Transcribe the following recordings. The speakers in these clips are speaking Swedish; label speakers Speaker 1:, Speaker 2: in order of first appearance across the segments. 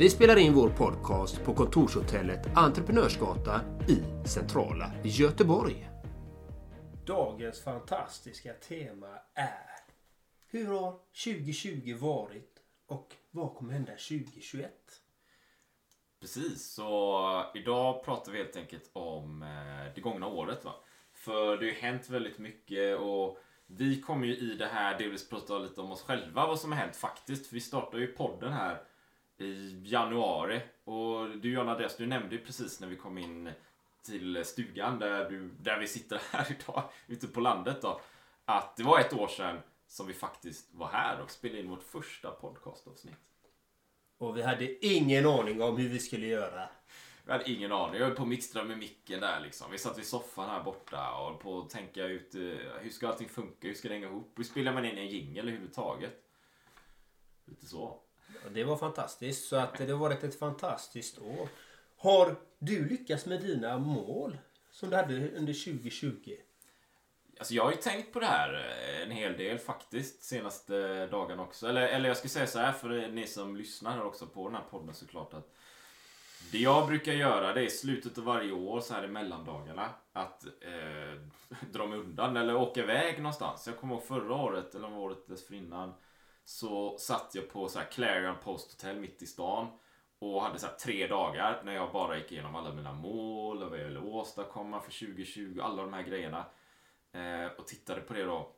Speaker 1: Vi spelar in vår podcast på kontorshotellet Entreprenörsgata i centrala Göteborg. Dagens fantastiska tema är Hur har 2020 varit och vad kommer hända 2021?
Speaker 2: Precis, så idag pratar vi helt enkelt om eh, det gångna året. Va? För det har ju hänt väldigt mycket och vi kommer ju i det här delvis prata lite om oss själva, vad som har hänt faktiskt. För vi startade ju podden här i januari. Och du Jonna Andreas, du nämnde ju precis när vi kom in till stugan där, du, där vi sitter här idag, ute på landet då. Att det var ett år sedan som vi faktiskt var här och spelade in vårt första podcastavsnitt.
Speaker 1: Och vi hade ingen aning om hur vi skulle göra.
Speaker 2: Vi hade ingen aning. Jag höll på att mixtra med micken där liksom. Vi satt vid soffan här borta och höll på att tänka ut eh, hur ska allting funka? Hur ska det hänga ihop? Hur spelar man in en jingel överhuvudtaget? Lite så.
Speaker 1: Och det var fantastiskt. Så att det har varit ett fantastiskt år. Har du lyckats med dina mål som du hade under 2020?
Speaker 2: Alltså jag har ju tänkt på det här eh, en hel del faktiskt senaste dagarna också. Eller, eller jag ska säga så här för ni som lyssnar också på den här podden såklart att det jag brukar göra det är i slutet av varje år så här i mellandagarna att eh, dra mig undan eller åka iväg någonstans. Jag kommer ihåg förra året eller året dessförinnan så satt jag på så här Clarion Post Hotel mitt i stan och hade så tre dagar när jag bara gick igenom alla mina mål och vad jag ville åstadkomma för 2020, alla de här grejerna. Eh, och tittade på det då.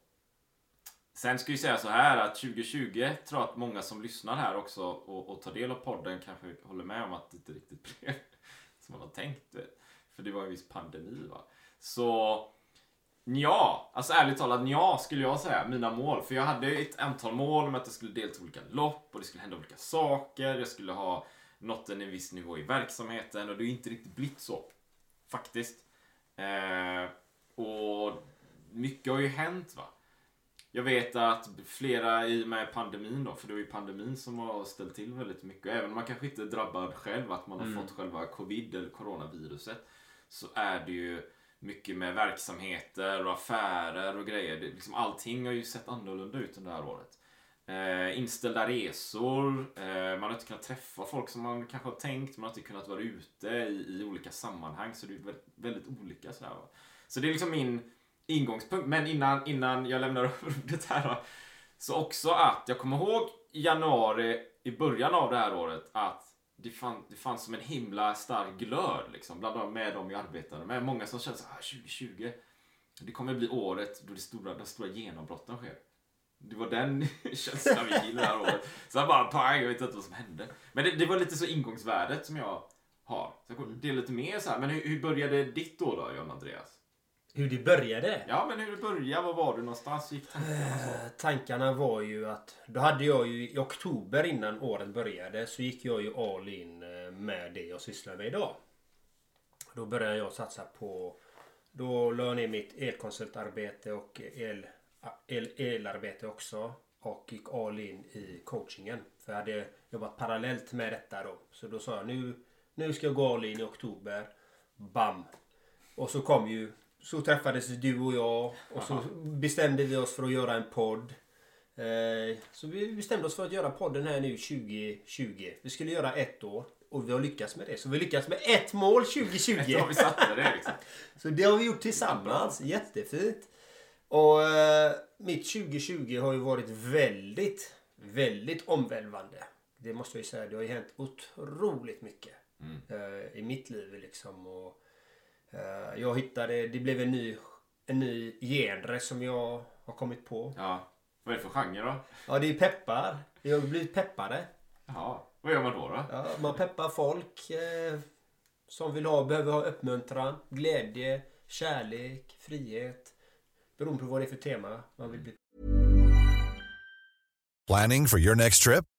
Speaker 2: Sen ska jag säga så här att 2020 tror jag att många som lyssnar här också och, och tar del av podden kanske håller med om att det inte riktigt blev som man har tänkt. För det var en viss pandemi va. Så Ja, alltså ärligt talat ja skulle jag säga, mina mål. För jag hade ett antal mål om att jag skulle delta i olika lopp och det skulle hända olika saker. Jag skulle ha nått en viss nivå i verksamheten och det har inte riktigt blivit så. Faktiskt. Eh, och mycket har ju hänt va. Jag vet att flera i och med pandemin då, för det var ju pandemin som har ställt till väldigt mycket. Även om man kanske inte är drabbad själv, att man har mm. fått själva covid eller coronaviruset. Så är det ju mycket med verksamheter och affärer och grejer. Det, liksom, allting har ju sett annorlunda ut under det här året. Eh, inställda resor, eh, man har inte kunnat träffa folk som man kanske har tänkt, man har inte kunnat vara ute i, i olika sammanhang. Så det är väldigt, väldigt olika sådär. Va? Så det är liksom min ingångspunkt. Men innan, innan jag lämnar över ordet här då, Så också att jag kommer ihåg i januari, i början av det här året, att det, fann, det fanns som en himla stark glöd liksom, bland de, med dem jag arbetade med. Många som kände så här, 2020, ah, det kommer bli året då det stora, den stora genombrotten sker. Det var den känslan vi gick det här året. Så jag bara pang, jag vet inte vad som hände. Men det, det var lite så ingångsvärdet som jag har. Så jag det är lite mer så här. Men hur, hur började ditt år då, John Andreas?
Speaker 1: Hur det började?
Speaker 2: Ja, men hur det började. Var var du någonstans? gick
Speaker 1: tankarna? Uh, tankarna var ju att då hade jag ju i oktober innan året började så gick jag ju all in eh, med det jag sysslar med idag. Då började jag satsa på då la jag ner mitt elkonsultarbete och el, el, elarbete också. Och gick all in i coachingen. För jag hade jobbat parallellt med detta då. Så då sa jag nu, nu ska jag gå all in i oktober. Bam! Och så kom ju så träffades du och jag och så bestämde vi oss för att göra en podd. Eh, så vi bestämde oss för att göra podden här nu 2020. Vi skulle göra ett år och vi har lyckats med det. Så vi har lyckats med ett mål 2020.
Speaker 2: ja, vi satte det liksom.
Speaker 1: Så det har vi gjort tillsammans. Jättefint. Och eh, mitt 2020 har ju varit väldigt, väldigt omvälvande. Det måste jag ju säga. Det har ju hänt otroligt mycket mm. eh, i mitt liv liksom. Och, jag hittade, det blev en ny, en ny genre som jag har kommit på.
Speaker 2: Ja. Vad är det för genre då?
Speaker 1: Ja, det är peppar. Jag har blivit peppare.
Speaker 2: Jaha. Vad gör man då? då?
Speaker 1: Ja, man peppar folk eh, som vill ha, behöver ha uppmuntran, glädje, kärlek, frihet. Beroende på vad det är för tema man vill bli
Speaker 3: Planning for your next trip?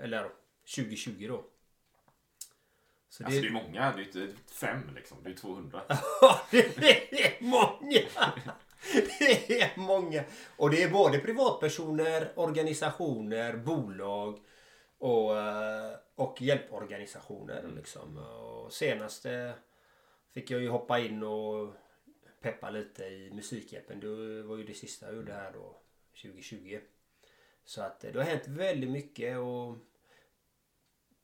Speaker 1: Eller 2020 då. Så
Speaker 2: Alltså det är många, det är inte fem liksom. Det är 200.
Speaker 1: Ja, det är många! Det är många. Och det är både privatpersoner, organisationer, bolag och, eh, och hjälporganisationer. Liksom. Och senaste fick jag ju hoppa in och peppa lite i Musikhjälpen. Det var ju det sista jag gjorde här då 2020. Så att det har hänt väldigt mycket och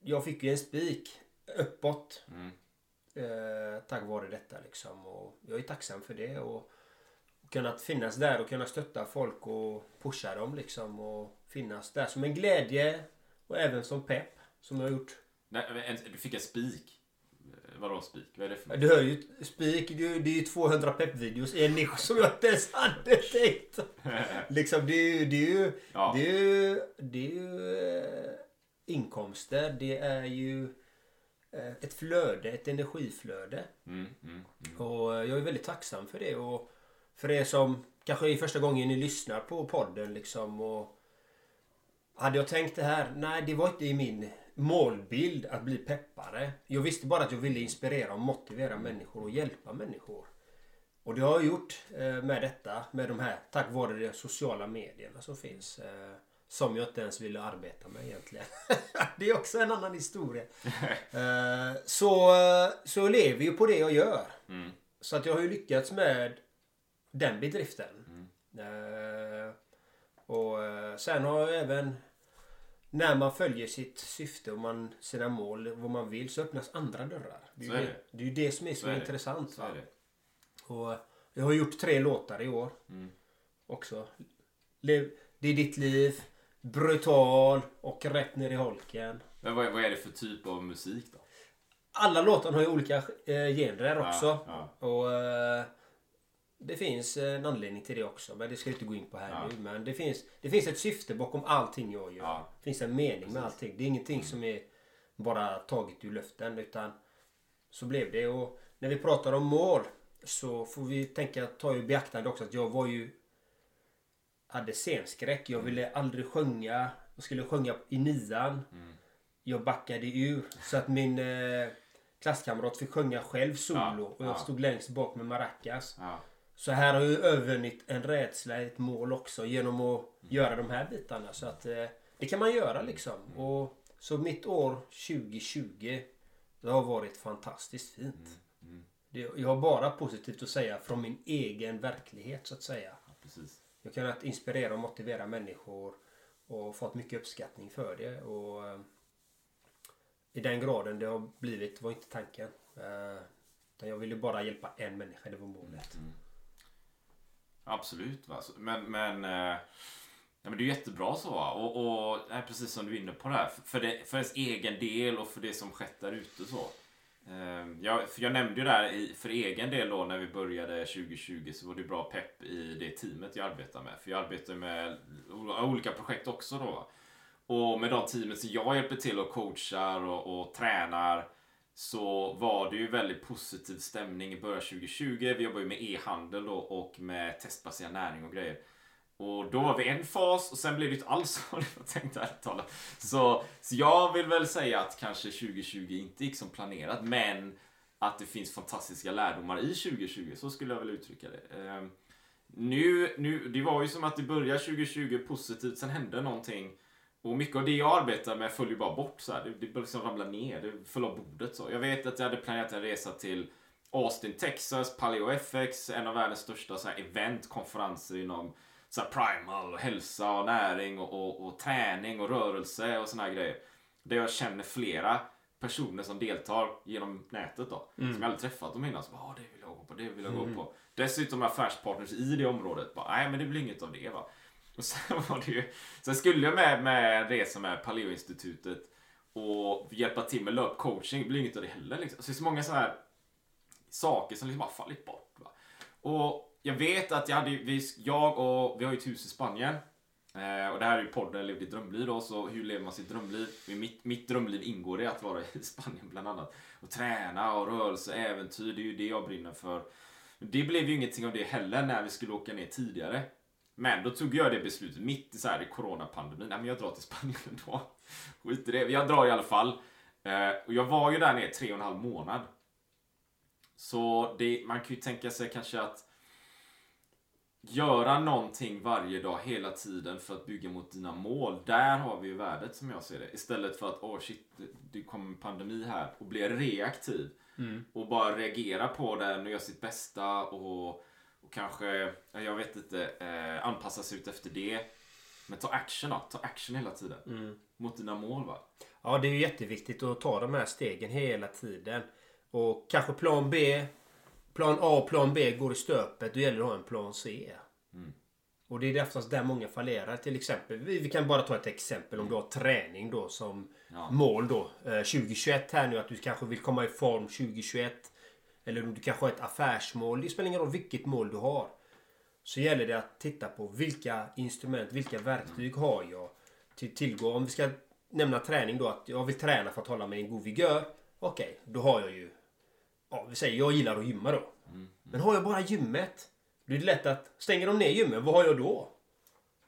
Speaker 1: jag fick ju en spik uppåt.
Speaker 2: Mm.
Speaker 1: Eh, tack vare detta liksom. Och jag är tacksam för det. Och, och kunnat finnas där och kunna stötta folk och pusha dem liksom. Och finnas där som en glädje och även som pepp. Som jag har gjort.
Speaker 2: Nej, du fick en spik. Eh, Vadå spik? Vad är det för något?
Speaker 1: Du hör ju spik. Det är ju- det är ju 200 peppvideos i en nisch som jag inte ens hade tänkt. liksom det är ju... Det är ju,
Speaker 2: Ja.
Speaker 1: det är ju, det är ju eh, inkomster. Det är ju eh, ett flöde. Ett energiflöde.
Speaker 2: Mm, mm, mm.
Speaker 1: Och eh, jag är väldigt tacksam för det. Och för er som kanske är första gången ni lyssnar på podden liksom. Och hade jag tänkt det här? Nej, det var inte i min målbild att bli peppare. Jag visste bara att jag ville inspirera och motivera människor och hjälpa människor. Och det har jag gjort eh, med detta, med de här, tack vare de sociala medierna som finns. Som jag inte ens ville arbeta med egentligen. det är också en annan historia. Eh, Så, eh, så jag lever ju på det jag gör.
Speaker 2: Mm.
Speaker 1: Så att jag har ju lyckats med den bedriften. Eh, och sen har jag även när man följer sitt syfte och man, sina mål, vad man vill, så öppnas andra dörrar. Det är,
Speaker 2: är
Speaker 1: det.
Speaker 2: det.
Speaker 1: det är ju det som är så,
Speaker 2: Så är
Speaker 1: intressant.
Speaker 2: Så.
Speaker 1: Och jag har gjort tre låtar i år.
Speaker 2: Mm.
Speaker 1: Också. Lev, det är ditt liv, Brutal och Rätt ner i holken.
Speaker 2: Men vad, vad är det för typ av musik då?
Speaker 1: Alla låtarna har ju olika eh, genrer
Speaker 2: Ja,
Speaker 1: också.
Speaker 2: ja.
Speaker 1: Och eh, Det finns en anledning till det också. Men det ska jag inte gå in på här
Speaker 2: Ja.
Speaker 1: nu. Men det finns, det finns ett syfte bakom allting jag gör.
Speaker 2: Ja.
Speaker 1: Det finns en mening med allting. Det är ingenting som är bara taget ur luften. Utan så blev det. Och när vi pratar om mål så får vi tänka, ta i beaktande också att jag var ju hade scenskräck. Jag ville aldrig sjunga. Jag skulle sjunga i nian. Jag backade ur. Så att min eh, klasskamrat fick sjunga själv solo.
Speaker 2: Ja,
Speaker 1: och jag
Speaker 2: ja.
Speaker 1: stod längst bak med maracas.
Speaker 2: Ja.
Speaker 1: Så här har jag ju övervunnit en rädsla, ett mål också genom att göra de här bitarna. Så att eh, det kan man göra liksom. Och, så mitt år 2020 det har varit fantastiskt fint. Det, jag har bara positivt att säga från min egen verklighet så att säga.
Speaker 2: Precis.
Speaker 1: Jag har kunnat inspirera och motivera människor och fått mycket uppskattning för det. Och eh, I den graden det har blivit var inte tanken. Eh, utan jag ville bara hjälpa en människa, det var målet. Mm, mm.
Speaker 2: Absolut. Va? Men, men, eh, ja, men det är jättebra så. Va? Och, och nej, precis som du är inne på det här. För, för, det, för ens egen del och för det som skett där ute. så. Ehm, jag, för jag nämnde ju där i, för egen del då när vi började 2020 så var det bra pepp i det teamet jag arbetar med. För jag arbetar med olika projekt också då. Och med de teamet som jag hjälper till och coachar och, och tränar så var det ju väldigt positiv stämning i början 2020. Vi jobbar ju med e-handel då och med testbaserad näring och grejer. Och då var vi en fas och sen blev det inte alls som det tänkte tänkt ärligt talat. Så, så jag vill väl säga att kanske 2020 inte gick som planerat men att det finns fantastiska lärdomar i 2020. Så skulle jag väl uttrycka det. Ehm, nu, nu, det var ju som att det började 2020 positivt, sen hände någonting. Och mycket av det jag arbetar med föll ju bara bort. Så här. Det, det liksom ramla ner, det föll av bordet. Så. Jag vet att jag hade planerat en resa till Austin, Texas, Paleo FX, en av världens största så här, event, konferenser inom så primal, hälsa och näring och, och, och träning och rörelse och såna här grejer. Där jag känner flera personer som deltar genom nätet då. Som jag aldrig träffat dem innan. Så bara, ah, det vill jag gå på, det vill jag gå på. Dessutom affärspartners i det området. Bara, nej men det blir inget av det va. Och sen var det ju, sen skulle jag med, med en resa med Paleo-institutet och hjälpa till med löpcoaching. Det blir inget av det heller liksom. Så det är så många så här saker som liksom bara fallit bort. Va? Och jag vet att jag hade, vi, jag och, vi har ju ett hus i Spanien. Eh, och det här är ju podden Lev ditt drömliv då, så hur lever man sitt drömliv? Mitt, mitt drömliv ingår i att vara i Spanien bland annat. Och träna och rörelse, äventyr, det är ju det jag brinner för. Det blev ju ingenting av det heller när vi skulle åka ner tidigare. Men då tog jag det beslutet mitt i så här i coronapandemin. Nej men jag drar till Spanien ändå. Skit i det. Jag drar i alla fall. Eh, och jag var ju där nere tre och en halv månad. Så det, man kan ju tänka sig kanske att göra någonting varje dag hela tiden för att bygga mot dina mål. Där har vi ju värdet som jag ser det. Istället för att åh oh shit, det- kommer en pandemi här och bli reaktiv. Och bara reagera på den och göra sitt bästa och, och kanske, ja, jag vet inte, eh, anpassa sig ut efter det. Men ta action då. Ta action hela tiden. Mot dina mål va.
Speaker 1: Ja, det är ju jätteviktigt att ta de här stegen hela tiden. Och kanske plan B, plan A och plan B går i stöpet. Då gäller det att ha en plan C. Och det är oftast där många fallerar. Till exempel, vi, vi kan bara ta ett exempel. Om du har träning då som
Speaker 2: Ja.
Speaker 1: mål då. Eh, 2021 här nu att du kanske vill komma i form 2021. Eller om du kanske har ett affärsmål. Det spelar ingen roll vilket mål du har. Så gäller det att titta på vilka instrument, vilka verktyg har jag till tillgång. Om vi ska nämna träning då. Att jag vill träna för att hålla mig i en god vigör. Okej, då har jag ju... Ja, vi säger jag gillar att gymma då. Men har jag bara gymmet. Då är det lätt att stänger de ner gymmet, vad har jag då?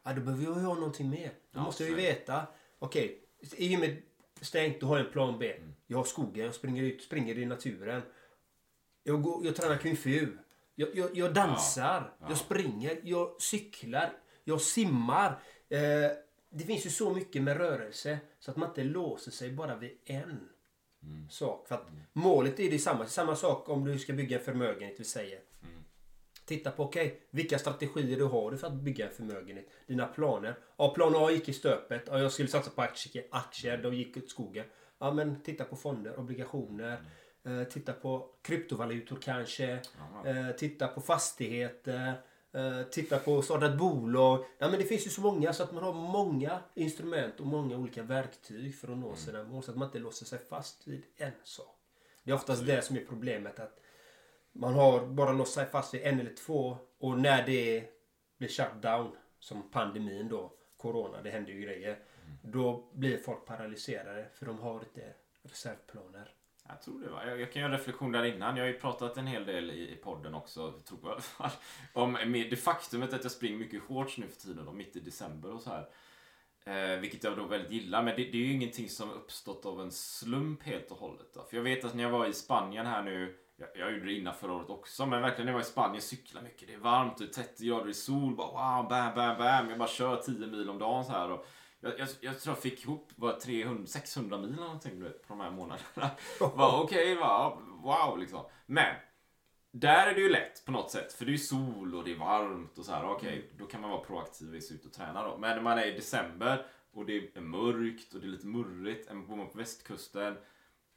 Speaker 1: Ja, då behöver jag ju ha någonting mer. Då
Speaker 2: Ja,
Speaker 1: måste jag ju veta. Okej, är gymmet stängt, då har jag en plan B. Jag har skogen, jag springer ut, springer i naturen. Jag, går, jag tränar kung fu. Jag, jag, jag dansar, jag springer, jag cyklar, jag simmar. Eh, det finns ju så mycket med rörelse så att man inte låser sig bara vid en sak. För att målet är detsamma. Samma sak om du ska bygga en förmögenhet, vi säger. Titta på, okej, vilka strategier du har för att bygga en förmögenhet? Dina planer. Ja, plan A gick i stöpet. Ja, jag skulle satsa på aktier, aktier då gick åt skogen. Ja, men titta på fonder, obligationer. Eh, titta på kryptovalutor kanske. Eh, titta på fastigheter. Eh, titta på starta ett bolag. Ja, men det finns ju så många så att man har många instrument och många olika verktyg för att nå sina mål. Så att man inte låser sig fast vid en sak. Det är oftast det som är problemet. att man har bara låst sig fast vid en eller två och när det blir shutdown som pandemin då, corona, det händer ju grejer. Då blir folk paralyserade för de har inte reservplaner.
Speaker 2: Jag tror det va. Jag, jag kan göra en reflektion där innan. Jag har ju pratat en hel del i, i podden också, tror jag i alla fall. Om med det faktumet att jag springer mycket shorts nu för tiden, då, mitt i december och så här. Eh, vilket jag då väldigt gillar. Men det, det är ju ingenting som uppstått av en slump helt och hållet. Då. För jag vet att när jag var i Spanien här nu, jag, jag gjorde det innan förra året också, men verkligen när jag var i Spanien, cykla mycket, det är varmt, det är 30 grader i sol, bara wow, bam, bam, bam. Jag bara kör 10 mil om dagen så här. Och jag, jag, jag tror jag fick ihop bara 300, 600 mil eller någonting du vet, på de här månaderna. Okej, va, wow liksom. Men där är det ju lätt på något sätt. För det är sol och det är varmt och så här. Okej, då kan man vara proaktiv och sig ut och träna då. Men när man är i december och det är mörkt och det är lite murrigt. Bor man på västkusten.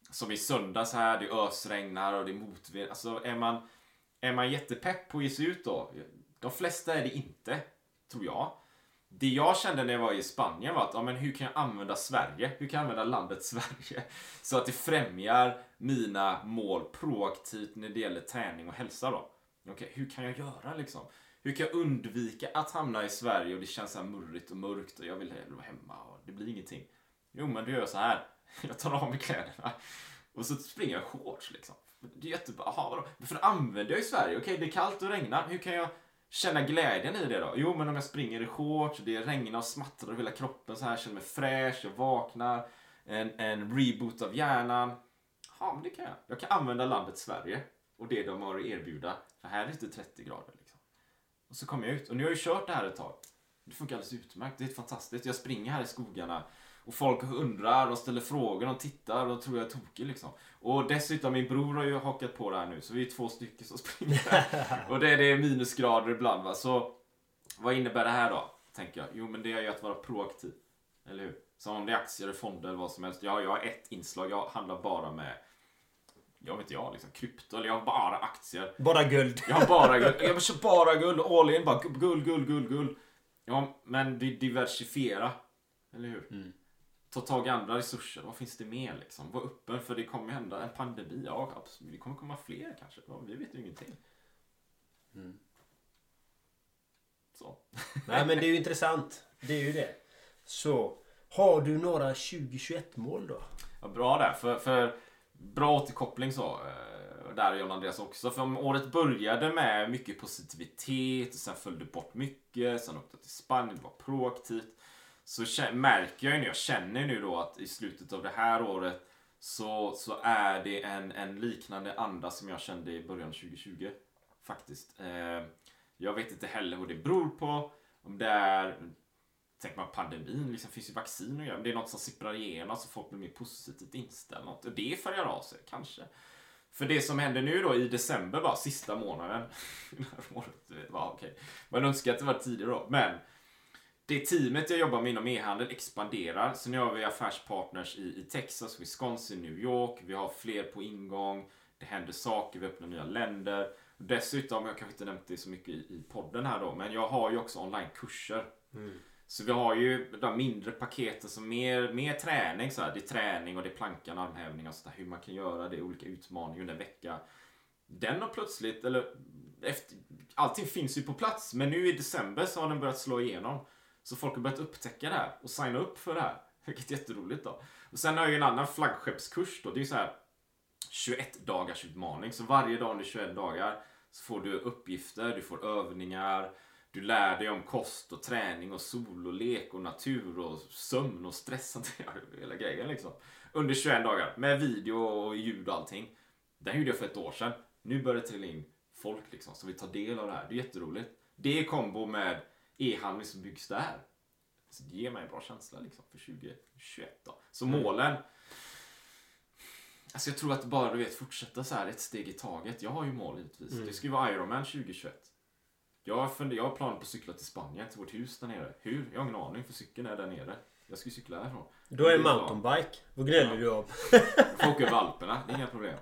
Speaker 2: Som i söndags här, det ösregnar och det är motvind. Alltså är man, är man jättepepp på att ge sig ut då? De flesta är det inte, tror jag. Det jag kände när jag var i Spanien var att, ja, men hur kan jag använda Sverige? Hur kan jag använda landet Sverige? Så att det främjar mina mål proaktivt när det gäller träning och hälsa då. Okej, hur kan jag göra liksom? Hur kan jag undvika att hamna i Sverige och det känns så här murrigt och mörkt och jag vill hellre vara hemma och det blir ingenting. Jo, men då gör jag så här. Jag tar av mig kläderna Och så springer jag i shorts liksom. Det är jättebra. Jaha, vadå? För då använder jag i Sverige. Okej, det är kallt och regnar. Hur kan jag känna glädjen i det då? Jo, men om jag springer i shorts, det regnar och smattrar över hela kroppen så här, känner mig fräsch, jag vaknar. En, en reboot av hjärnan. Ja, men det kan jag. Jag kan använda landet Sverige och det de har att erbjuda. För här är det inte 30 grader liksom. Och så kommer jag ut. Och nu har jag ju kört det här ett tag. Det funkar alldeles utmärkt. Det är fantastiskt. Jag springer här i skogarna. Och folk undrar, de ställer frågor, de tittar och tror jag är tokig liksom. Och dessutom, min bror har ju hakat på det här nu. Så vi är två stycken som springer. och det är, det är minusgrader ibland va. Så vad innebär det här då? Tänker jag. Jo men det är ju att vara proaktiv. Eller hur? Som om det är aktier, fonder eller vad som helst. Jag, jag har ett inslag, jag handlar bara med jag vet inte jag, liksom krypto eller jag har bara aktier.
Speaker 1: Bara guld.
Speaker 2: Jag har bara guld. Jag kör bara guld. All in. Bara guld, guld, guld, guld. Ja, men di- diversifiera. Eller hur? Ta tag i andra resurser. Vad finns det mer liksom? Var öppen för det kommer hända en pandemi. Ja, absolut. Det kommer komma fler kanske. Ja, vi vet ju ingenting. Så.
Speaker 1: Nej men det är ju intressant. Det är ju det. Så, har du några 2021 mål då?
Speaker 2: Ja, bra där. För, för bra återkoppling så. eh, Där är John Andreas också. För om året började med mycket positivitet. Och sen följde bort mycket. Sen åkte till Spanien. Det var proaktivt. Så märker jag ju nu. Jag känner nu då att i slutet av det här året. Så, så är det en, en liknande anda som jag kände i början av 2020. Faktiskt. Eh, jag vet inte heller vad det beror på. Om det är Tänk man pandemin, liksom finns ju vaccin och göra. Men det är något som sipprar igenom så folk blir mer positivt inställda. Och det färgar av sig, kanske. För det som händer nu då i december, bara sista månaden. det året, vet, bara. Man önskar att det var tidigare då. Men det teamet jag jobbar med inom e-handel expanderar. Så nu har vi affärspartners i, i Texas, Wisconsin, New York. Vi har fler på ingång. Det händer saker, vi öppnar nya länder. Dessutom, jag kanske inte nämnt det så mycket i, i podden här då, men jag har ju också onlinekurser. Så vi har ju de mindre paketen som mer, mer träning. Så här. Det är träning och det är plankan, armhävning och så där, hur man kan göra det, olika utmaningar under en vecka. Den har plötsligt, eller efter, allting finns ju på plats. Men nu i december så har den börjat slå igenom. Så folk har börjat upptäcka det här och signa upp för det här. Vilket är jätteroligt då. Och sen har jag ju en annan flaggskeppskurs då. Det är ju så här 21 dagars utmaning. Så varje dag under 21 dagar så får du uppgifter, du får övningar. Du lär dig om kost och träning och sol och lek och natur och sömn och stresshantering. Hela grejen liksom. Under 21 dagar. Med video och ljud och allting. Det här gjorde jag för ett år sedan. Nu börjar det trilla in folk liksom som vill ta del av det här. Det är jätteroligt. Det är kombo med e-handel som byggs där. Så det ger mig en bra känsla liksom för 2021 då. Så målen. Alltså jag tror att bara du vet fortsätta så här ett steg i taget. Jag har ju mål givetvis. Det ska ju vara Ironman 2021. Jag har, fund- jag har planer på att cykla till Spanien, till vårt hus där nere. Hur? Jag har ingen aning för cykeln är där nere. Jag ska ju cykla härifrån.
Speaker 1: Då är
Speaker 2: Det
Speaker 1: mountainbike. Vad gnäller du om?
Speaker 2: Får åka över Alperna, det är inga problem.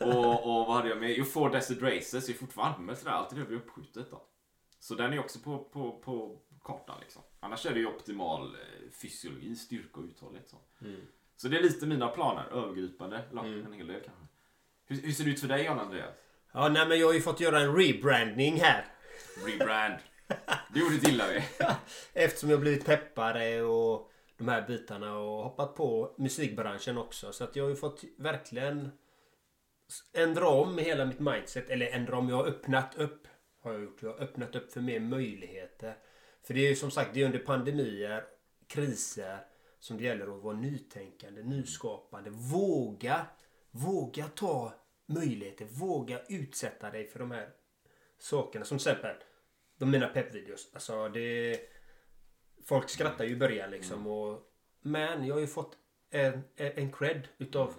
Speaker 2: Och, och vad hade jag med? Jo, Four Desert Races är fortfarande det här. Alltid det blir uppskjutet då. Så den är också på, på, på kartan liksom. Annars är det ju optimal eh, fysiologi, styrka och uthållighet. Så. så det är lite mina planer, övergripande. Eller en hel del kanske. Hur, hur ser det ut för dig John Andreas?
Speaker 1: Ja, nej men jag har ju fått göra en rebranding här.
Speaker 2: Rebrand. Det gjorde det illa vi.
Speaker 1: Eftersom jag blivit peppare och de här bitarna och hoppat på musikbranschen också. Så att jag har ju fått verkligen ändra om hela mitt mindset. Eller ändra om, jag har öppnat upp. Har jag gjort. Jag har öppnat upp för mer möjligheter. För det är ju som sagt, det är under pandemier, kriser som det gäller att vara nytänkande, nyskapande. Våga, våga ta möjligheter. Våga utsätta dig för de här sakerna. Som till exempel de mina peppvideos. Alltså det... Folk skrattar ju i början liksom. Och, men jag har ju fått en, en cred utav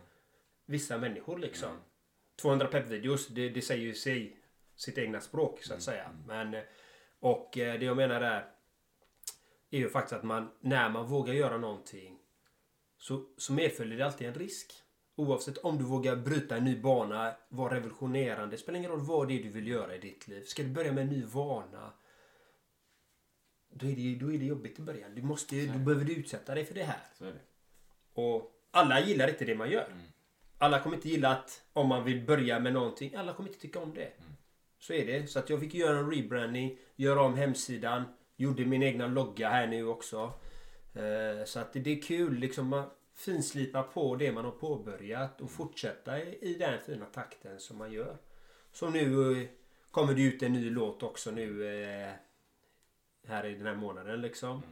Speaker 1: vissa människor liksom. 200 peppvideos, det, det säger ju sig sitt egna språk så att säga. Men, eh, och eh, det jag menar är är ju faktiskt att man, när man vågar göra någonting så, så medföljer det alltid en risk. Oavsett om du vågar bryta en ny bana, vara revolutionerande. Det spelar ingen roll vad det är du vill göra i ditt liv. Ska du börja med en ny vana då är det, då är det jobbigt i början. Du, måste, då behöver du utsätta dig för det här.
Speaker 2: Det.
Speaker 1: Och alla gillar inte det man gör. Alla kommer inte gilla att om man vill börja med någonting. Alla kommer inte tycka om det. Så är det. Så att jag fick göra en rebranding. Göra om hemsidan. Gjorde min egna logga här nu också. Eh, Så att det, är kul. Liksom, man- finslipa på det man har påbörjat och fortsätta i, den fina takten som man gör. Så nu eh, kommer det ut en ny låt också nu eh, här i den här månaden liksom.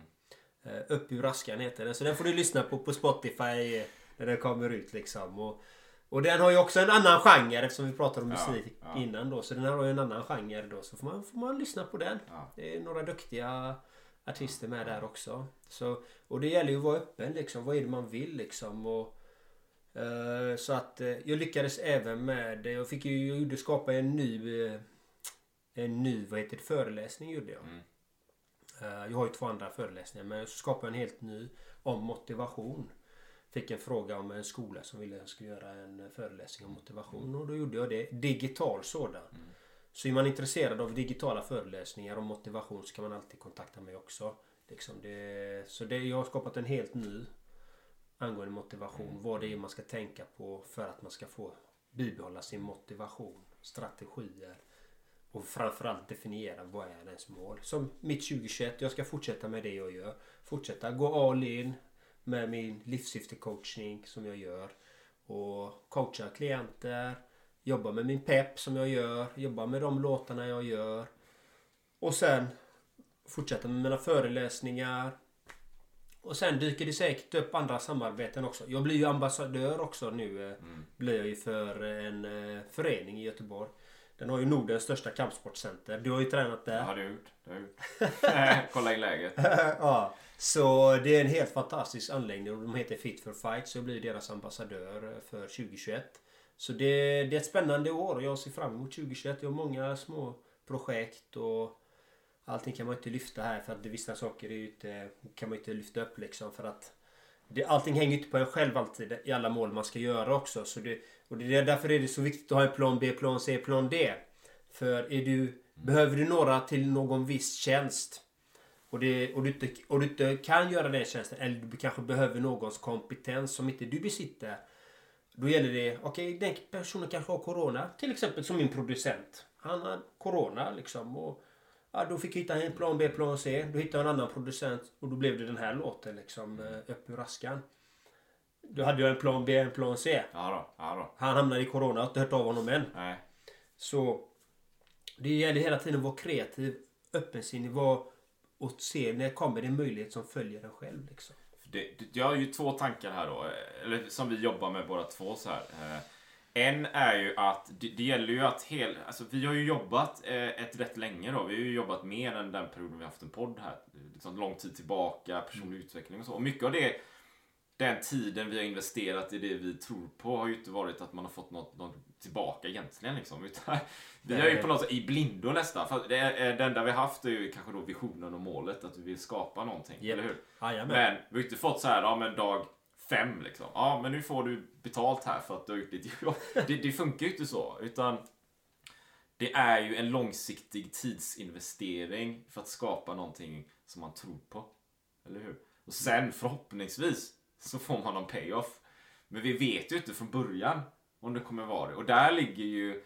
Speaker 1: Eh, Upp ur askan heter den. Så den får du lyssna på på Spotify när den kommer ut liksom. Och, och den har ju också en annan genre eftersom vi pratade om
Speaker 2: Ja,
Speaker 1: musik
Speaker 2: ja.
Speaker 1: innan då. Så den här har ju en annan genre då. Så får man, får man lyssna på den.
Speaker 2: Ja.
Speaker 1: Det är några duktiga artister med där också. Så, och det gäller ju att vara öppen liksom. Vad är det man vill liksom? Och, eh, så att eh, jag lyckades även med Jag fick ju jag gjorde skapa en ny eh, En ny vad heter det, föreläsning gjorde jag.
Speaker 2: Mm.
Speaker 1: Eh, jag har ju två andra föreläsningar men jag skapade en helt ny om motivation. Fick en fråga om en skola som ville att jag skulle göra en föreläsning om motivation och då gjorde jag det. Digital sådan. Så är man intresserad av digitala föreläsningar om motivation så kan man alltid kontakta mig också. Liksom det, så det, jag har skapat en helt ny angående motivation. Vad det är man ska tänka på för att man ska få bibehålla sin motivation. Strategier. Och framförallt definiera vad är ens mål. Som mitt 2021. Jag ska fortsätta med det jag gör. Fortsätta gå all in med min livssyftecoachning som jag gör. Och coacha klienter. Jobba med min pepp som jag gör. Jobba med de låtarna jag gör. Och sen fortsätta med mina föreläsningar. Och sen dyker det säkert upp andra samarbeten också. Jag blir ju ambassadör också nu. eh, Blir jag ju för en eh, förening i Göteborg. Den har ju Nordens största kampsportcenter. Du har ju tränat där.
Speaker 2: Det har du gjort. Det har jag gjort. Kolla in läget.
Speaker 1: ja, så det är en helt fantastisk anläggning och de heter Fit for Fight så jag blir deras ambassadör för 2021. Så det, det är ett spännande år och jag ser fram emot 2021. Jag har många små projekt och allting kan man inte lyfta här för att det, vissa saker är inte, kan man inte lyfta upp liksom för att det, allting hänger inte på en själv alltid i alla mål man ska göra också. Så det, och det är därför är det så viktigt att ha en plan B, plan C, plan D. För är du, behöver du några till någon viss tjänst och, det, och, du inte, och du inte kan göra den tjänsten eller du kanske behöver någons kompetens som inte du besitter. Då gäller det, okej den personen kanske har corona. Till exempel som min producent. Han har corona liksom. Och, ja, då fick jag hitta en plan B, plan C. Då hittade jag en annan producent och då blev det den här låten liksom. eh, Upp ur askan. Då hade jag en plan B, en plan C.
Speaker 2: Ja då. Ja då.
Speaker 1: Han hamnade i corona, jag har inte hört av honom än.
Speaker 2: Nej.
Speaker 1: Så det gäller hela tiden att vara kreativ, öppensinnig var och se när kommer det en möjlighet som följer en själv. Liksom.
Speaker 2: Det, det, jag har ju två tankar här då. Eh, eller som vi jobbar med båda två så här. Eh. En är ju att det, det gäller ju att hel, alltså vi har ju jobbat eh, ett rätt länge då. Vi har ju jobbat mer än den perioden vi har haft en podd här. Liksom lång tid tillbaka, personlig utveckling och så. Och mycket av det, den tiden vi har investerat i det vi tror på har ju inte varit att man har fått något, något tillbaka egentligen liksom. Utan vi har ju på något sätt i blindo nästan. För det, är- det enda vi haft är ju kanske då visionen och målet att vi vill skapa någonting.
Speaker 1: Japp.
Speaker 2: Eller hur?
Speaker 1: Jajamän.
Speaker 2: Men vi har inte fått så här, ja men dag fem liksom. Ja men nu får du betalt här för att du har gjort ditt jobb. Det, det funkar ju inte så. Utan det är ju en långsiktig tidsinvestering för att skapa någonting som man tror på. Eller hur? Och sen förhoppningsvis så får man någon payoff. Men vi vet ju inte från början om det kommer vara det. Och där ligger ju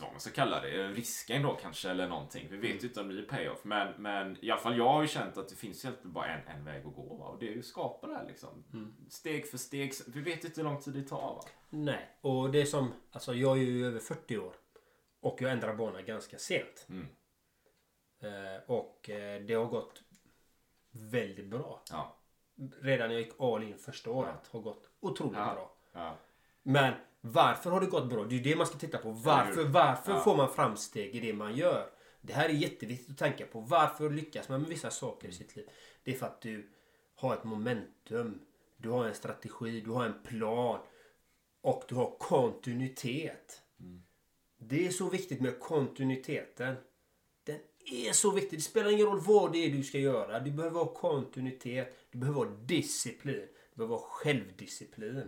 Speaker 2: vad man ska kalla det, risken då kanske eller någonting. Vi vet ju inte om det blir payoff. Men, men i alla fall jag har ju känt att det finns egentligen bara en, en väg att gå. Va? Och det är ju att skapa det här liksom. Steg för steg. Vi vet inte hur lång tid det tar va?
Speaker 1: Nej, och det är som, alltså jag är ju över 40 år. Och jag ändrar bana ganska sent.
Speaker 2: Mm.
Speaker 1: Eh, och eh, det har gått väldigt bra.
Speaker 2: Ja.
Speaker 1: Redan när jag gick all in första året har gått otroligt
Speaker 2: Ja.
Speaker 1: bra.
Speaker 2: ja.
Speaker 1: Men varför har det gått bra? Det är ju det man ska titta på. Varför, varför
Speaker 2: Ja.
Speaker 1: får man framsteg i det man gör? Det här är jätteviktigt att tänka på. Varför lyckas man med vissa saker i sitt liv? Det är för att du har ett momentum. Du har en strategi, du har en plan. Och du har kontinuitet. Det är så viktigt med kontinuiteten. Är så viktig. Det spelar ingen roll vad det är du ska göra. Du behöver ha kontinuitet. Du behöver ha disciplin. Du behöver ha självdisciplin.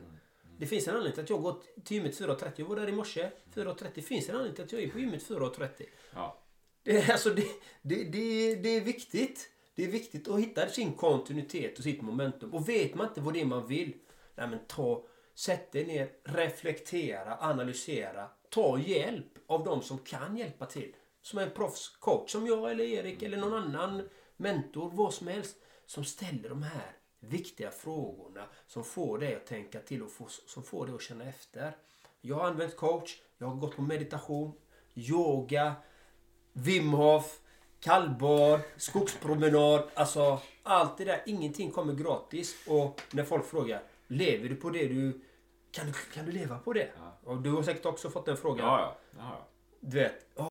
Speaker 1: Det finns en anledning till att jag gått till gymmet 4.30. Jag var där i morse. 4.30. Det finns en anledning till att jag är på gymmet 4.30.
Speaker 2: ja.
Speaker 1: Det, är- alltså, det, det, det, det är viktigt. Det är viktigt att hitta sin kontinuitet och sitt momentum. Och vet man inte vad det är man vill. Nej men ta, sätt dig ner, reflektera, analysera. Ta hjälp av de som kan hjälpa till. Som en proffscoach som jag eller Erik eller någon annan mentor, vad som helst. Som ställer de här viktiga frågorna som får dig att tänka till och få, som får dig att känna efter. Jag har använt coach, jag har gått på meditation, yoga, Wim Hof, kallbad, skogspromenad. Alltså allt det där. Ingenting kommer gratis. Och när folk frågar, lever du på det du... Kan du, kan du leva på det? Och du har säkert också fått den frågan.
Speaker 2: Ja, ja.
Speaker 1: Du vet, "Ja,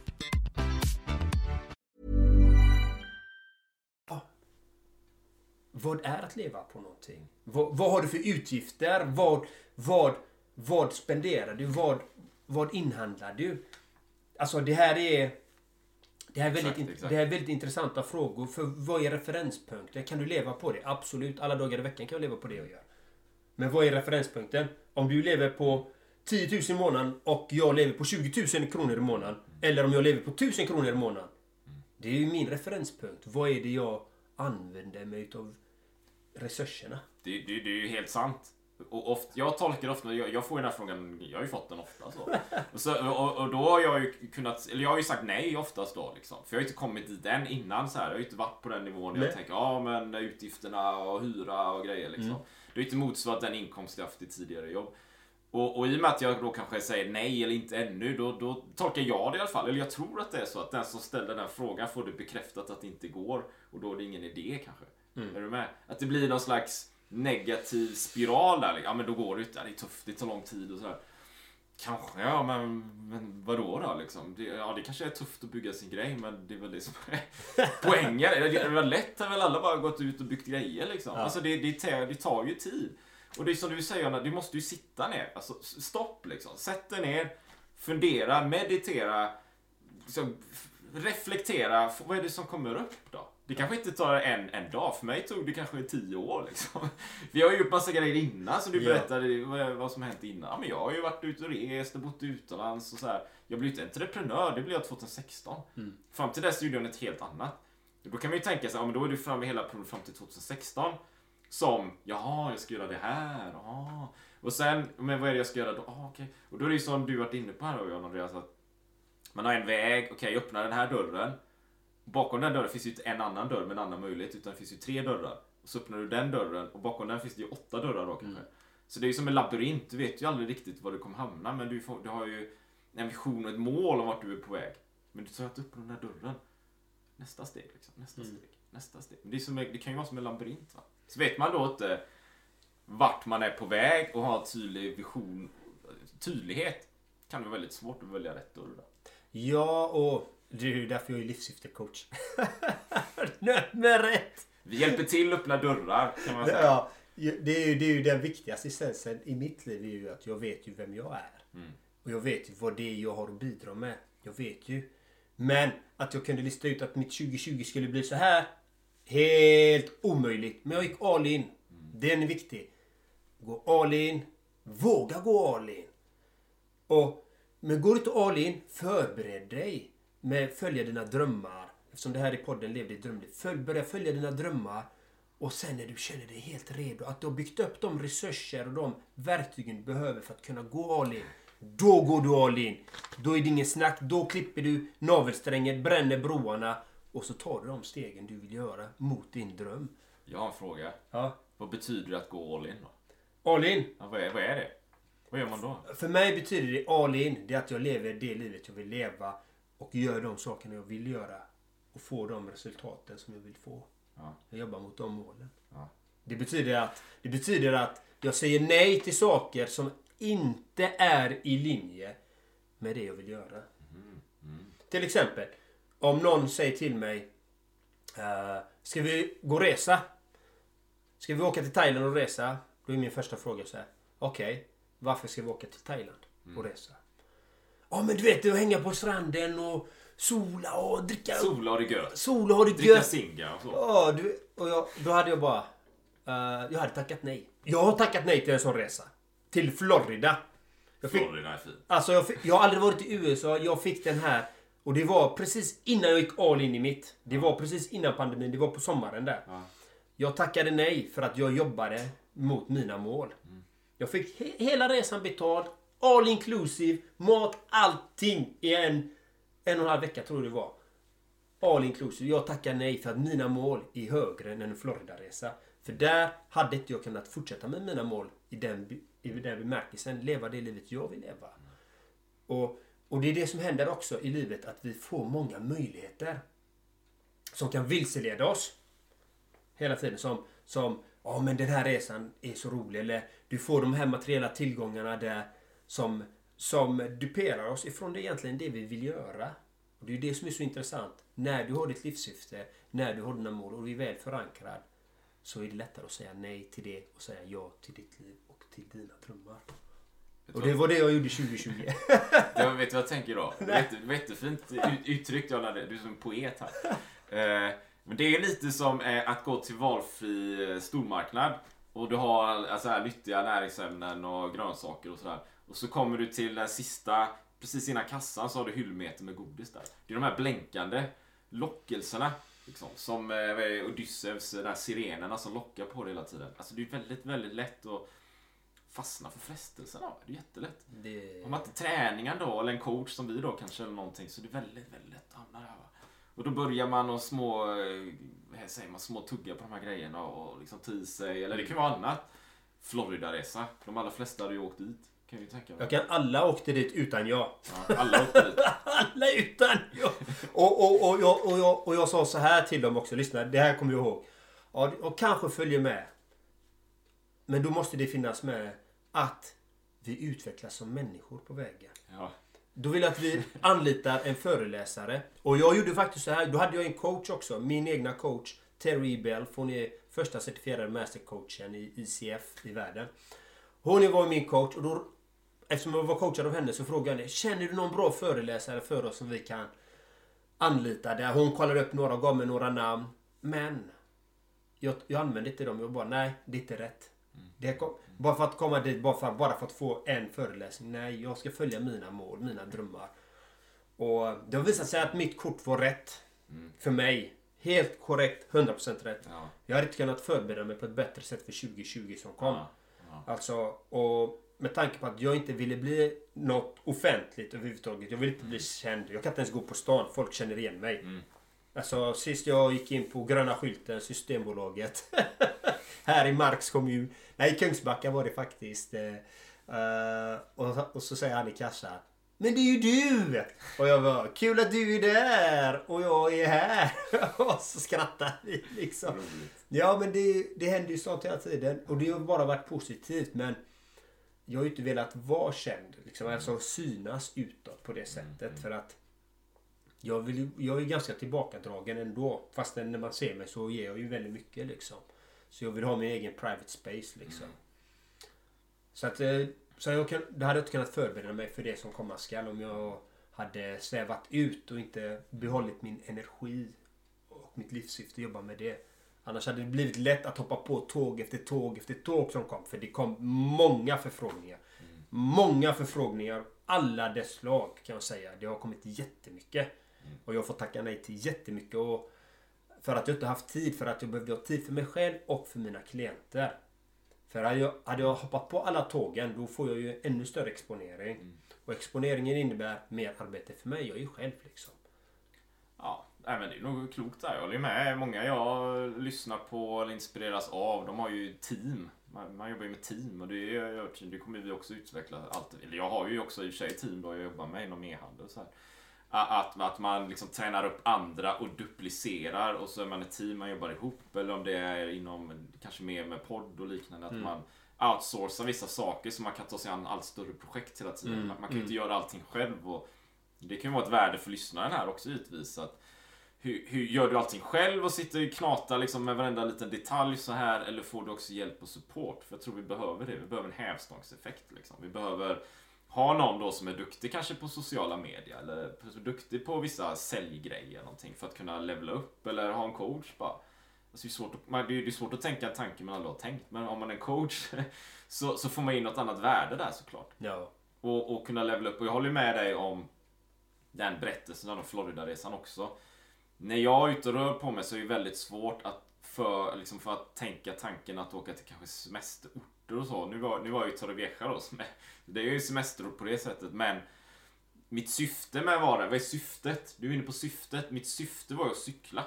Speaker 1: Vad är att leva på någonting? Vad, vad har du för utgifter? Vad, vad, vad spenderar du? Vad, vad inhandlar du? Alltså det här är... Det här, är väldigt,
Speaker 2: Exakt, exakt.
Speaker 1: det här är väldigt intressanta frågor. För vad är referenspunkten? Kan du leva på det? Absolut. Alla dagar i veckan kan jag leva på det jag gör. Men vad är referenspunkten? Om du lever på 10 000 i månaden och jag lever på 20 000 kronor i månaden. Eller om jag lever på 1000 kronor i månaden. Det är ju min referenspunkt. Vad är det jag använder mig utav resurserna?
Speaker 2: Det, det, det är ju helt sant. Och oft, jag tolkar ofta, jag, jag får ju den här frågan, jag har ju fått den ofta så. Och, så, och, och då har jag ju kunnat, eller jag har ju sagt nej oftast då liksom. För jag har ju inte kommit dit än innan så här. Jag har ju inte varit på den nivån där jag tänker, ja men utgifterna och hyra och grejer liksom. Det har ju inte motsvarat den inkomst jag haft i tidigare jobb. Och, och i och med att jag då kanske säger nej eller inte ännu, då, då tolkar jag det i alla fall. Eller jag tror att det är så att den som ställer den frågan får det bekräftat att det inte går. Och då är det ingen idé kanske. Är du med? Att det blir någon slags negativ spiral där. Ja men då går det inte. Ja, Det är tufft, det tar lång tid och sådär. Kanske, ja men, men vadå då liksom? Det, ja det kanske är tufft att bygga sin grej men det är väl det som är poängen. Det är väl lätt har väl alla bara gått ut och byggt grejer liksom. Alltså det, det, tar, det tar ju tid. Och det är som du säger, Anna, du måste ju sitta ner. Alltså stopp liksom. Sätt dig ner, fundera, meditera, liksom, reflektera. Vad är det som kommer upp då? Det kanske inte tar en, en dag. För mig tog det kanske tio år. Liksom. Vi har ju gjort massa grejer innan, så du
Speaker 1: Ja.
Speaker 2: berättade vad, vad som hänt innan. Ja, men jag har ju varit ute och rest och bott utomlands och så här. Jag blev inte entreprenör, det blev jag 2016. Fram till dess gjorde jag något helt annat. Då kan man ju tänka sig, ja, men då är du framme hela fram till 2016. Som, jaha, jag ska göra det här. Aha. Och sen, men vad är det jag ska göra då? Ah, okej. Och då är det ju som du varit inne på här då, John Andreas. Att man har en väg, okej, öppna den här dörren. Bakom den dörren finns ju inte en annan dörr med en annan möjlighet, utan det finns ju tre dörrar. Och så öppnar du den dörren och bakom den finns det ju åtta dörrar då kanske. Så det är ju som en labyrint, du vet ju aldrig riktigt var du kommer hamna, men du, får, du har ju en vision och ett mål om vart du är på väg. Men du tar inte upp den där dörren. Nästa steg, liksom. Nästa steg. Nästa steg. Men det, som, det kan ju vara som en labyrint. Va? Så vet man då inte vart man är på väg och har tydlig vision, tydlighet, kan det vara väldigt svårt att välja rätt dörr. Då.
Speaker 1: Ja, och det är ju därför jag är livssyftecoach. Nummer ett!
Speaker 2: Vi hjälper till att öppna dörrar, kan man säga.
Speaker 1: Ja, det är, ju, det är ju den viktigaste essensen i mitt liv. är ju att jag vet ju vem jag är. Och jag vet ju vad det är jag har att bidra med. Jag vet ju. Men att jag kunde lista ut att mitt 2020 skulle bli så här. Helt omöjligt. Men jag gick all in. Den är viktig. Gå all in. Våga gå all in. Och, men går du inte all in, förbered dig med följa dina drömmar. Eftersom det här i podden levde i drömliv. Följ, börja följa dina drömmar. Och sen när du känner dig helt redo, att du har byggt upp de resurser och de verktygen du behöver för att kunna gå all in. Då går du all in. Då är det ingen snack. Då klipper du navelsträngen, bränner broarna och så tar du de stegen du vill göra mot din dröm.
Speaker 2: Jag har en fråga.
Speaker 1: Ja.
Speaker 2: Vad betyder det att gå all in då?
Speaker 1: All in.
Speaker 2: Ja, vad, är, vad är det? Vad gör man då?
Speaker 1: För mig betyder det all in, det är att jag lever det livet jag vill leva och gör de sakerna jag vill göra och får de resultaten som jag vill få.
Speaker 2: Ja.
Speaker 1: Jag jobbar mot de målen.
Speaker 2: Ja.
Speaker 1: Det, betyder att, det betyder att jag säger nej till saker som inte är i linje med det jag vill göra. Till exempel, om någon säger till mig eh, Ska vi gå och resa? Ska vi åka till Thailand och resa? Då är min första fråga så här. Okej, varför ska vi åka till Thailand och resa? Ja men du vet, att hänga på stranden och sola och dricka...
Speaker 2: Sola och det gött.
Speaker 1: Sola och det
Speaker 2: Dricka
Speaker 1: gött.
Speaker 2: singa och så.
Speaker 1: Ja, du, och jag, då hade jag bara... eh, jag hade tackat nej. Jag har tackat nej till en sån resa. Till Florida. Jag fick,
Speaker 2: Florida är fint.
Speaker 1: alltså jag, fick, jag har aldrig varit i USA. Jag fick den här. Och det var precis innan jag gick all in i mitt. Det var precis innan pandemin. Det var på sommaren där.
Speaker 2: Ja.
Speaker 1: Jag tackade nej för att jag jobbade mot mina mål. Jag fick he hela resan betald. All inclusive. Mat, allting i en, en och en halv vecka tror jag det var. All inclusive. Jag tackar nej för att mina mål är högre än en Florida-resa. För där hade inte jag kunnat fortsätta med mina mål i den, i den bemärkelsen. Leva det livet jag vill leva. Och, och det är det som händer också i livet. Att vi får många möjligheter. Som kan vilseleda oss. Hela tiden. Som, som ja men den här resan är så rolig. Eller du får de här materiella tillgångarna där. Som, som duperar oss ifrån det egentligen det vi vill göra. Och det är det som är så intressant. När du har ditt livssyfte, när du har dina mål och du är väl förankrad. Så är det lättare att säga nej till det och säga ja till ditt liv och till dina drömmar. Och det var det jag gjorde 2020.
Speaker 2: Jag vet du vad jag tänker då? Jätte, jättefint ut- uttryckt. Jag lärde, du är som poet här. Eh, men det är lite som eh, att gå till valfri eh, stormarknad. Och du har alltså, här, nyttiga näringsämnen och grönsaker och sådär. Och så kommer du till den sista, precis innan kassan så har du hyllmeter med godis där. Det är de här blänkande lockelserna. Liksom, som eh, Odysseus, de här sirenerna som lockar på dig hela tiden. Alltså det är väldigt, väldigt lätt att fastna för frestelserna. Det är jättelätt.
Speaker 1: Det...
Speaker 2: Har man inte träningen då, eller en coach som vi då kanske, eller någonting, så det är väldigt, väldigt lätt att hamna där. Va? Och då börjar man och små, eh, vad säger man, små tugga på de här grejerna och liksom ta i sig, eller det kan vara annat. Florida-resa. De allra flesta hade ju åkt dit, kan jag ju tänka mig.
Speaker 1: Jag kan alla åkte dit utan jag.
Speaker 2: Ja, alla åkte dit.
Speaker 1: Alla utan jag. Och, och, och, jag, och, jag, och jag sa så här till dem också. Lyssna, det här kommer jag ihåg. Ja, och kanske följer med. Men då måste det finnas med att vi utvecklas som människor på vägen.
Speaker 2: Ja.
Speaker 1: Då vill jag att vi anlitar en föreläsare. Och jag gjorde faktiskt så här. Då hade jag en coach också. Min egna coach. Terry Bell. Hon är första certifierade mastercoachen i ICF i världen. Hon var min coach. Och då, eftersom jag var coachad av henne så frågade jag henne. Känner du någon bra föreläsare för oss som vi kan anlita? Där hon kollade upp några och gav mig några namn. Men jag, jag använde inte dem. Jag bara, nej, det är inte rätt. Det kom, bara för att komma dit, bara för, bara för att få en föreläsning. Nej, jag ska följa mina mål, mina drömmar. Och det har visat sig att mitt kort var rätt. För mig. Helt korrekt, 100% rätt.
Speaker 2: Ja.
Speaker 1: Jag hade inte kunnat förbereda mig på ett bättre sätt för 2020 som kom.
Speaker 2: Ja, ja.
Speaker 1: Alltså, och med tanke på att jag inte ville bli något offentligt överhuvudtaget. Jag vill inte bli känd. Jag kan inte ens gå på stan. Folk känner igen mig. Alltså sist jag gick in på gröna skylten, Systembolaget. här i Marks kommun. Nej, i Kungsbacka var det faktiskt. Eh, och, och så säger han i kassan. Men det är ju du! Och jag bara, kul att du är där och jag är här. och så skrattar vi liksom. Ja men det, det händer ju sånt hela tiden. Och det har bara varit positivt men jag har ju inte velat vara känd. Liksom, alltså synas utåt på det sättet. För att jag, vill, jag är ganska tillbakadragen ändå. Fast när man ser mig så ger jag ju väldigt mycket liksom. Så jag vill ha min egen private space liksom. Så att eh, så jag kan, då hade jag inte kunnat förbereda mig för det som komma skall om jag hade svävat ut och inte behållit min energi och mitt livssyfte jobba med det. Annars hade det blivit lätt att hoppa på tåg efter tåg efter tåg som kom. För det kom många förfrågningar. Många förfrågningar. Alla dess slag kan jag säga. Det har kommit jättemycket. Och jag fått tacka nej till jättemycket. Och för att jag inte haft tid. För att jag behövde ha tid för mig själv och för mina klienter. För hade jag, hade jag hoppat på alla tågen då får jag ju ännu större exponering. Och exponeringen innebär mer arbete för mig. Jag är ju själv liksom.
Speaker 2: Ja, nej, men det är nog klokt där. Jag håller med. Många jag lyssnar på eller inspireras av, de har ju team. Man, man jobbar ju med team och det, är, det kommer vi också utveckla. Allt. Eller jag har ju också i och för sig team då jag jobbar med inom e-handel. Så här. Att, att man liksom tränar upp andra och duplicerar och så är man ett team, man jobbar ihop. Eller om det är inom, kanske mer med podd och liknande. Att man outsourcar vissa saker så man kan ta sig an allt större projekt hela tiden. Man, man kan ju inte göra allting själv. Och det kan ju vara ett värde för lyssnaren här också givetvis. Att hur, hur gör du allting själv och sitter och knatar liksom med varenda liten detalj så här eller får du också hjälp och support? För jag tror vi behöver det. Vi behöver en hävstångseffekt. Liksom. Vi behöver ha någon då som är duktig kanske på sociala medier eller duktig på vissa säljgrejer någonting för att kunna levela upp eller ha en coach bara. Alltså det, är svårt att, det är svårt att tänka en tanke man aldrig har tänkt men om man är en coach så, så får man in något annat värde där såklart.
Speaker 1: Ja.
Speaker 2: Och, och kunna levela upp. Och jag håller med dig om den berättelsen om Florida-resan också. När jag är ute och rör på mig så är det väldigt svårt att för, liksom för att tänka tanken att åka till kanske semesterorter och så. Nu var, nu var jag i Torrevieja då, som är, det är ju semesterort på det sättet, men mitt syfte med att vara vad är syftet? Du är inne på syftet. Mitt syfte var ju att cykla.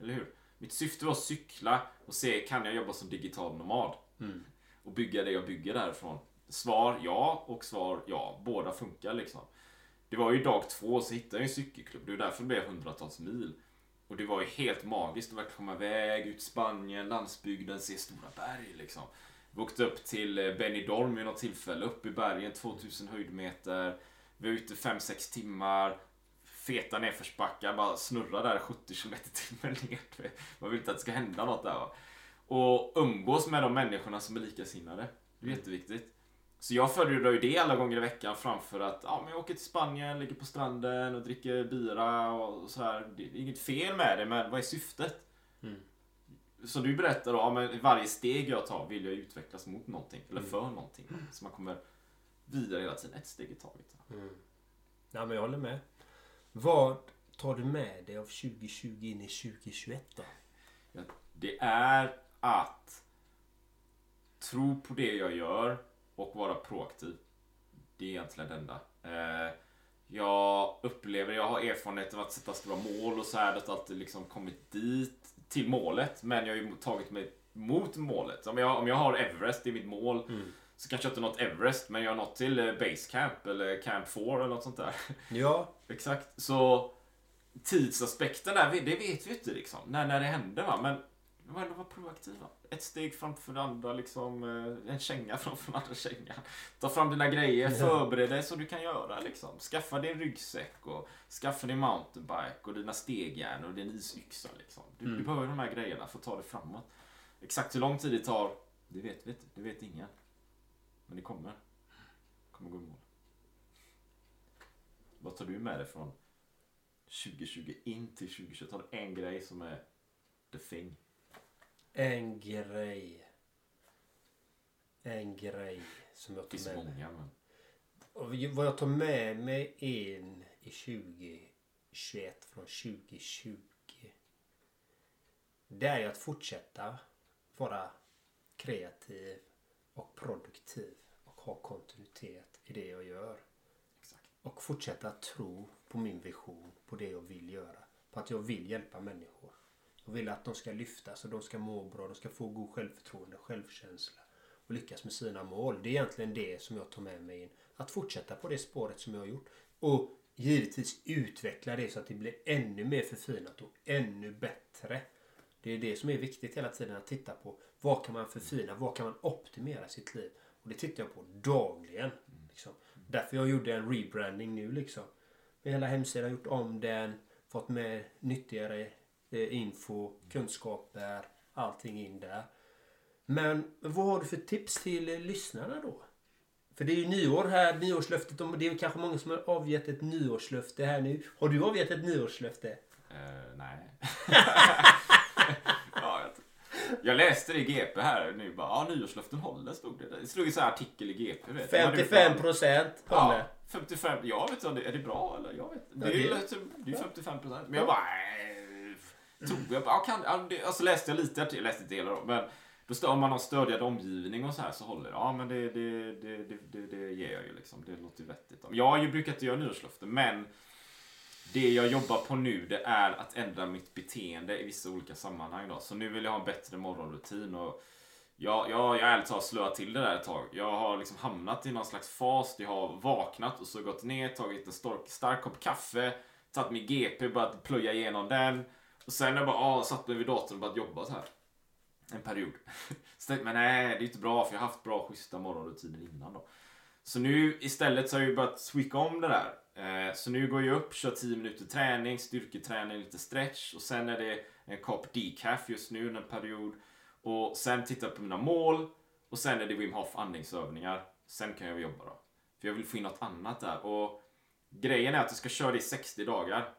Speaker 2: Eller hur? Mitt syfte var att cykla och se, kan jag jobba som digital nomad? Och bygga det jag bygger därifrån. Svar ja och svar ja. Båda funkar liksom. Det var ju dag två så hittade jag en cykelklubb. Det var därför det blev hundratals mil. Och det var ju helt magiskt att verkligen komma iväg, ut Spanien, landsbygden, se stora berg liksom. Vi åkte upp till eh, Benidorm vid något tillfälle, upp i bergen, 2000 höjdmeter. Vi var ute 5-6 timmar. Feta nedförsbackar, bara snurra där 70 km timmen ner. Man vill inte att det ska hända något där va. Och umgås med de människorna som är likasinnade. Det är jätteviktigt. Så jag föredrar ju det alla gånger i veckan framför att ja, men jag åker till Spanien, ligger på stranden och dricker bira och så här. Det är inget fel med det, men vad är syftet? Så du berättar då, ja, men varje steg jag tar vill jag utvecklas mot någonting, eller för någonting. Så man kommer vidare hela tiden, ett steg i taget.
Speaker 1: ja, men jag håller med. Vad tar du med dig av 2020 in i 2021 då?
Speaker 2: Ja, det är att tro på det jag gör och vara proaktiv. Det är egentligen det enda. Eh, jag upplever, jag har erfarenhet av att sätta stora mål och så här, att alltid liksom kommit dit till målet. Men jag har ju tagit mig mot målet. Om jag, om jag har Everest i mitt mål så kanske jag inte nått Everest, men jag har nått till eh, Base Camp eller Camp 4 eller något sånt där.
Speaker 1: Ja,
Speaker 2: Exakt. Så tidsaspekten där, det vet vi inte liksom. När, när det hände va. Men det var ändå vara proaktiva. Ett steg framför det andra, liksom, eh, en känga framför den andra kängan. Ta fram dina grejer, förbered dig så du kan göra. Liksom. Skaffa din ryggsäck och skaffa din mountainbike och dina stegjärn och din isyxa. Liksom. Du, du behöver de här grejerna för att ta dig framåt. Exakt hur lång tid det tar, det vet vi inte. Det vet ingen. Men det kommer. Det kommer gå i mål. Vad tar du med dig från 2020 in till 2021? Har du en grej som är the thing?
Speaker 1: En grej. En grej som jag tar med mig.
Speaker 2: många men...
Speaker 1: Och vad jag tar med mig in i 2021 från 2020. Det är ju att fortsätta vara kreativ och produktiv och ha kontinuitet i det jag gör.
Speaker 2: Exakt.
Speaker 1: Och fortsätta tro på min vision, på det jag vill göra. På att jag vill hjälpa människor. Jag vill att de ska lyftas och de ska må bra, de ska få god självförtroende, självkänsla och lyckas med sina mål. Det är egentligen det som jag tar med mig in. Att fortsätta på det spåret som jag har gjort. Och givetvis utveckla det så att det blir ännu mer förfinat och ännu bättre. Det är det som är viktigt hela tiden att titta på. Vad kan man förfina? Vad kan man optimera sitt liv? Och det tittar jag på dagligen. Liksom. Därför jag gjorde en rebranding nu liksom. Med hela hemsidan, gjort om den, fått med nyttigare info, kunskaper, allting in där. Men vad har du för tips till eh, lyssnarna då? För det är ju nyår här, nyårslöftet. Det är kanske många som har avgett ett nyårslöfte här nu. Har du avgett ett nyårslöfte?
Speaker 2: Eh, nej. ja, jag, läste det i GP här nu. Bara, ja, nyårslöften håller stod det. Det stod ju så här artikel i GP. Vet du. De hade ju
Speaker 1: 55
Speaker 2: fan-
Speaker 1: procent
Speaker 2: Ja,
Speaker 1: håller.
Speaker 2: 55. Jag vet inte, är det bra eller? Jag vet. Det
Speaker 1: Ja,
Speaker 2: är ju
Speaker 1: det-
Speaker 2: lätt- det är ju 55 procent. Men jag bara, nej. Tog jag bara, ja, kan, ja, det, alltså läste jag lite, jag läste delar då, men då står om man har stödjande omgivning och så här så håller det. Ja men det, det, det, det, det, det ger jag ju liksom. Det låter ju vettigt. Jag har ju brukat inte göra nyårslöften men det jag jobbar på nu det är att ändra mitt beteende i vissa olika sammanhang då. Så nu vill jag ha en bättre morgonrutin och jag, jag, jag ärligt talat slöat till det där ett tag. Jag har liksom hamnat i någon slags fas. Jag har vaknat och så gått ner, tagit en stark, stark kopp kaffe, tagit min GP, och börjat plöja igenom den. Och sen har jag bara ah, satt mig vid datorn och börjat jobba så här. En period. Så tänkte, men nej, det är inte bra för jag har haft bra schyssta morgonrutiner innan då. Så nu istället så har jag ju börjat swicka om det där. Eh, så nu går jag upp, kör 10 minuter träning, styrketräning, lite stretch och sen är det en kopp decaf just nu en period. Och sen tittar jag på mina mål och sen är det Wim Hof andningsövningar. Sen kan jag jobba då. För jag vill få in något annat där. Och grejen är att jag ska köra det i 60 dagar.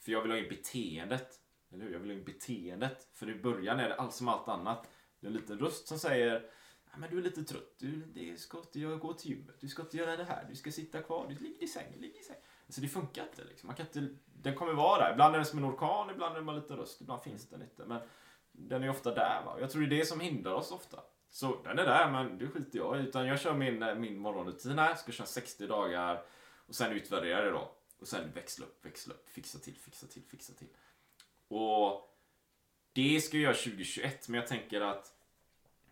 Speaker 2: För jag vill ha in beteendet. Eller hur? Jag vill ha in beteendet. För i början är det allt som allt annat. Det är en liten röst som säger men du är lite trött. Du det ska inte jag gå till gymmet. Du ska inte göra det här. Du ska sitta kvar. Du ligger i sängen. Ligger i sängen. Alltså det funkar inte. Liksom. Man kan inte. Den kommer vara där. Ibland är den som en orkan. Ibland är den bara lite röst. Ibland finns den inte. Men den är ofta där. Va? Jag tror det är det som hindrar oss ofta. Så den är där, men det skiter jag i. Utan jag kör min, eh, min morgonrutin här. Ska köra 60 dagar. Och sen utvärdera det då. Och sen växla upp, växla upp. Fixa till, fixa till, fixa till. Och det ska jag göra 2021. Men jag tänker att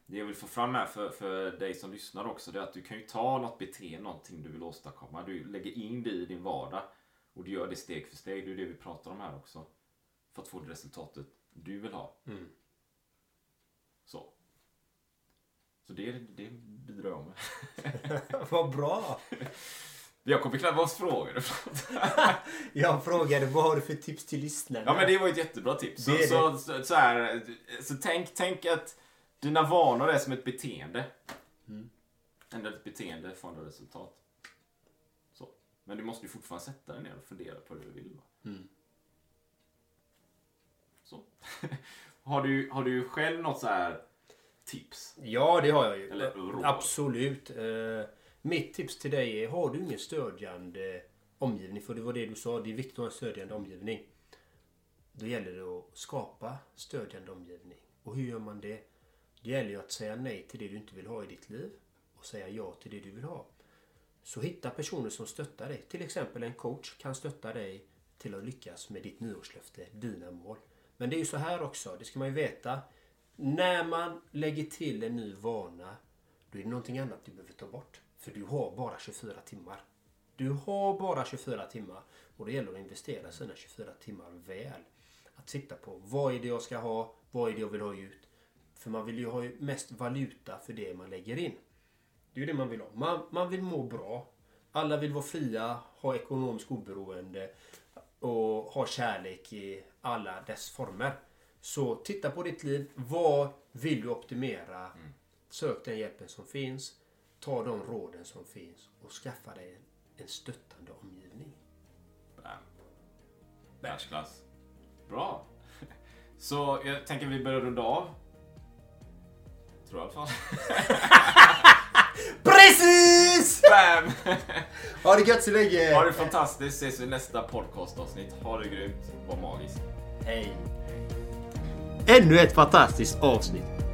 Speaker 2: det jag vill få fram här för, för dig som lyssnar också, det är att du kan ju ta något beteende, någonting du vill åstadkomma. Du lägger in det i din vardag. Och du gör det steg för steg. Det är det vi pratar om här också. För att få det resultatet du vill ha.
Speaker 1: Mm.
Speaker 2: Så. Så det, det bidrar jag med.
Speaker 1: Vad bra!
Speaker 2: Jag kommer knappt vad frågor
Speaker 1: Jag frågade vad har du för tips till lyssnarna?
Speaker 2: Ja men det var ju ett jättebra tips. Så, så, så, så, här, så tänk, tänk att dina vanor är som ett beteende.
Speaker 1: Mm.
Speaker 2: Ändra ett beteende får ändå resultat. Så. Men du måste ju fortfarande sätta dig ner och fundera på hur du vill. Va?
Speaker 1: Mm.
Speaker 2: Så. har, du, har du själv något så här tips?
Speaker 1: Ja, det har jag ju.
Speaker 2: Eller råd.
Speaker 1: Absolut. Eh, mitt tips till dig är, har du ingen stödjande omgivning, för det var det du sa, det är viktigt att ha en stödjande omgivning. Då gäller det att skapa stödjande omgivning. Och hur gör man det? Det gäller ju att säga nej till det du inte vill ha i ditt liv och säga ja till det du vill ha. Så hitta personer som stöttar dig. Till exempel en coach kan stötta dig till att lyckas med ditt nyårslöfte, dina mål. Men det är ju så här också, det ska man ju veta. När man lägger till en ny vana, då är det någonting annat du behöver ta bort. För du har bara 24 timmar. Du har bara 24 timmar och det gäller att investera sina 24 timmar väl. Att titta på vad är det jag ska ha, vad är det jag vill ha ut. För man vill ju ha mest valuta för det man lägger in. Det är ju det man vill ha. Man, man vill må bra. Alla vill vara fria, ha ekonomiskt oberoende och ha kärlek i alla dess former. Så titta på ditt liv. Vad vill du optimera? Sök den hjälpen som finns. Ta de råden som finns och skaffa dig en, en stöttande omgivning.
Speaker 2: Bam. Världsklass. Bra. Så jag tänker vi börjar runda av. Tror jag i alla fall.
Speaker 1: Precis!
Speaker 2: Bam!
Speaker 1: Ha det gött så länge!
Speaker 2: Ha det fantastiskt. Ses vi i nästa podcastavsnitt. Ha det grymt. Var magisk.
Speaker 1: Hej! Ännu ett fantastiskt avsnitt.